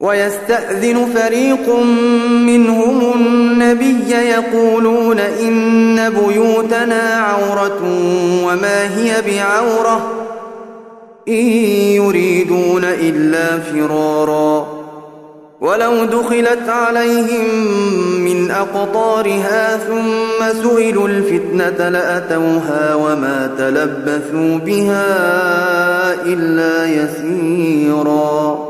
ويستأذن فريق منهم النبي يقولون إن بيوتنا عورة وما هي بعورة إن يريدون إلا فرارا. ولو دخلت عليهم من أقطارها ثم سئلوا الفتنة لأتوها وما تلبثوا بها إلا يسيراً.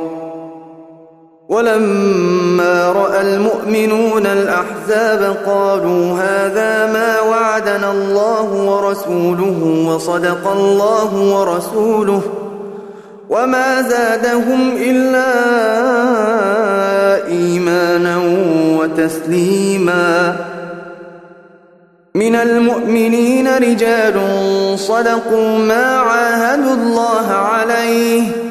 ولما رأى المؤمنون الأحزاب قالوا هذا ما وعدنا الله ورسوله وصدق الله ورسوله وما زادهم إلا إيمانا وتسليما. من المؤمنين رجال صدقوا ما عاهدوا الله عليه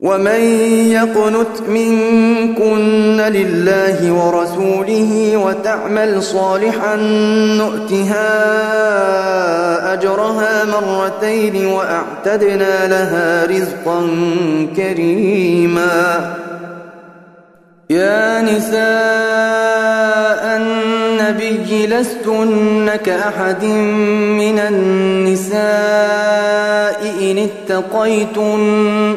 ومن يقنت منكن لله ورسوله وتعمل صالحا نؤتها أجرها مرتين وأعتدنا لها رزقا كريما يا نساء النبي لستن كأحد من النساء إن اتقيتن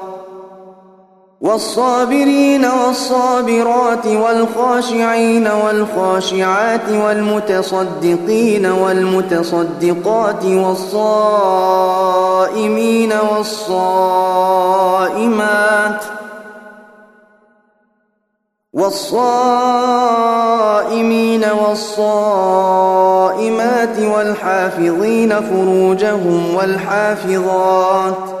والصابرين والصابرات والخاشعين والخاشعات والمتصدقين والمتصدقات والصائمين والصائمات والصائمين والصائمات والحافظين فروجهم والحافظات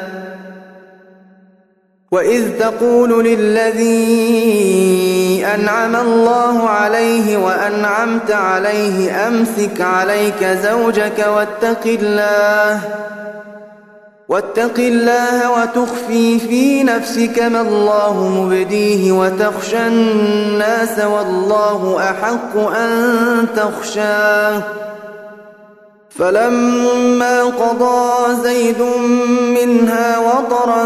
وإذ تقول للذي أنعم الله عليه وأنعمت عليه أمسك عليك زوجك واتق الله واتق الله وتخفي في نفسك ما الله مبديه وتخشى الناس والله أحق أن تخشاه فلما قضى زيد منها وطرا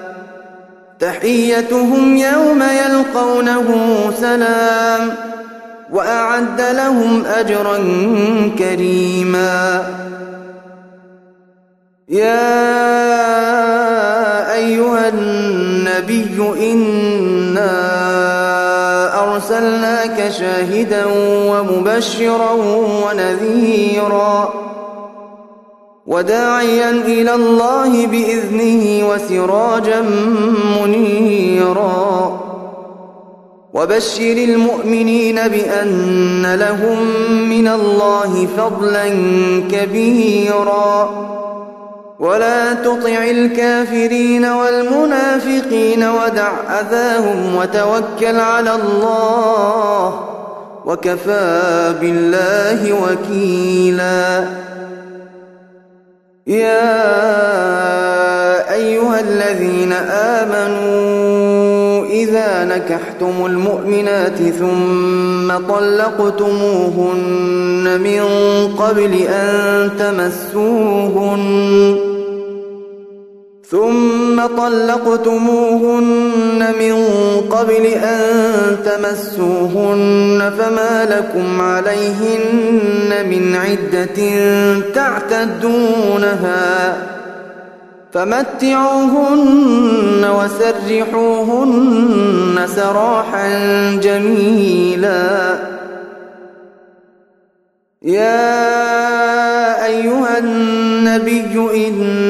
تحيتهم يوم يلقونه سلام وأعد لهم أجرا كريما. يا أيها النبي إنا أرسلناك شاهدا ومبشرا ونذيرا. وداعيا إلى الله بإذنه وسراجا منيرا. وبشر المؤمنين بأن لهم من الله فضلا كبيرا. ولا تطع الكافرين والمنافقين ودع أذاهم وتوكل على الله وكفى بالله وكيلا. يا أيها الذين آمنوا إذا نكحتم المؤمنات ثم طلقتموهن من قبل أن تمسوهن ثم طلقتموهن من قبل أن تمسوهن فما لكم عليهن من عدة تعتدونها فمتعوهن وسرحوهن سراحا جميلا. يا أيها النبي إِنَّا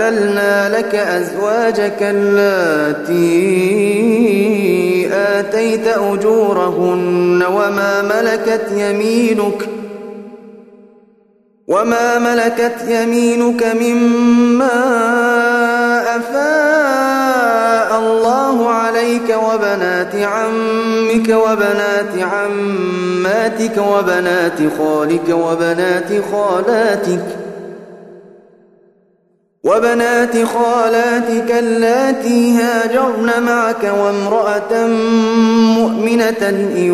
أحللنا لك أزواجك اللاتي آتيت أجورهن وما ملكت يمينك وما ملكت يمينك مما أفاء الله عليك وبنات عمك وبنات عماتك وبنات خالك وبنات خالاتك وبنات خالاتك اللاتي هاجرن معك وامرأة مؤمنة إن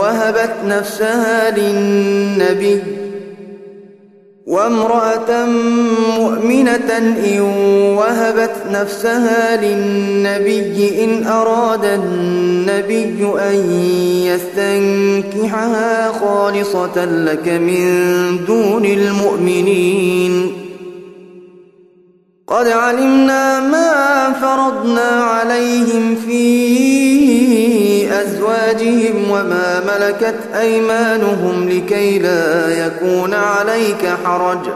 وهبت نفسها للنبي وامرأة مؤمنة إن وهبت نفسها للنبي إن أراد النبي أن يستنكحها خالصة لك من دون المؤمنين قد علمنا ما فرضنا عليهم في أزواجهم وما ملكت أيمانهم لكي لا يكون عليك حرج.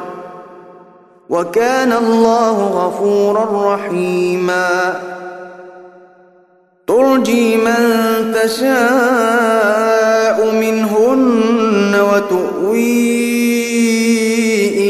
وكان الله غفورا رحيما. ترجي من تشاء منهن وتؤوي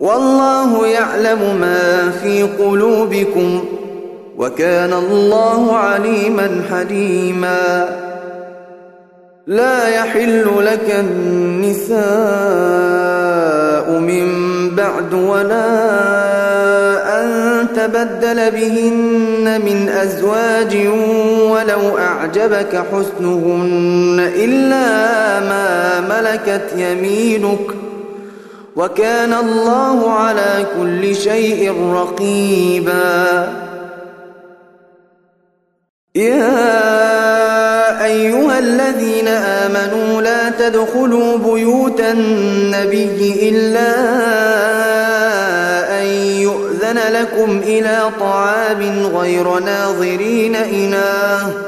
والله يعلم ما في قلوبكم وكان الله عليما حليما. لا يحل لك النساء من بعد ولا أن تبدل بهن من أزواج ولو أعجبك حسنهن إلا ما ملكت يمينك ۖ وكان الله على كل شيء رقيبا. يا أيها الذين آمنوا لا تدخلوا بيوت النبي إلا أن يؤذن لكم إلى طعام غير ناظرين إناه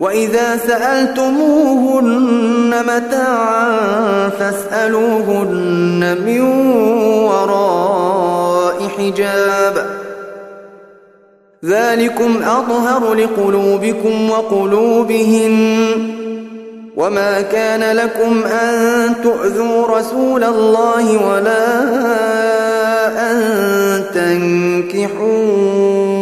وإذا سألتموهن متاعا فاسألوهن من وراء حجاب. ذلكم أظهر لقلوبكم وقلوبهن. وما كان لكم أن تؤذوا رسول الله ولا أن تنكحوا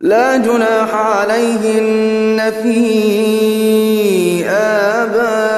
لا جناح عليهن في آبائهن.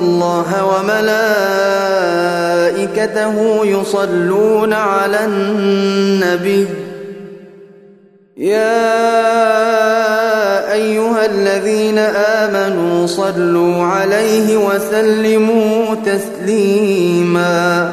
الله وملائكته يصلون على النبي. يا أيها الذين آمنوا صلوا عليه وسلموا تسليما.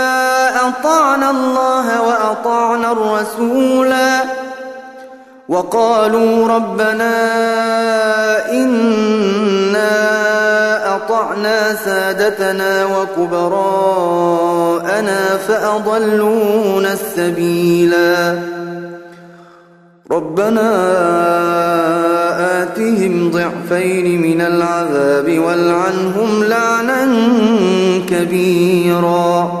أطعنا الله وأطعنا الرسولا. وقالوا ربنا إنا وأطعنا سادتنا وكبراءنا فأضلونا السبيلا. ربنا آتهم ضعفين من العذاب والعنهم لعنا كبيرا.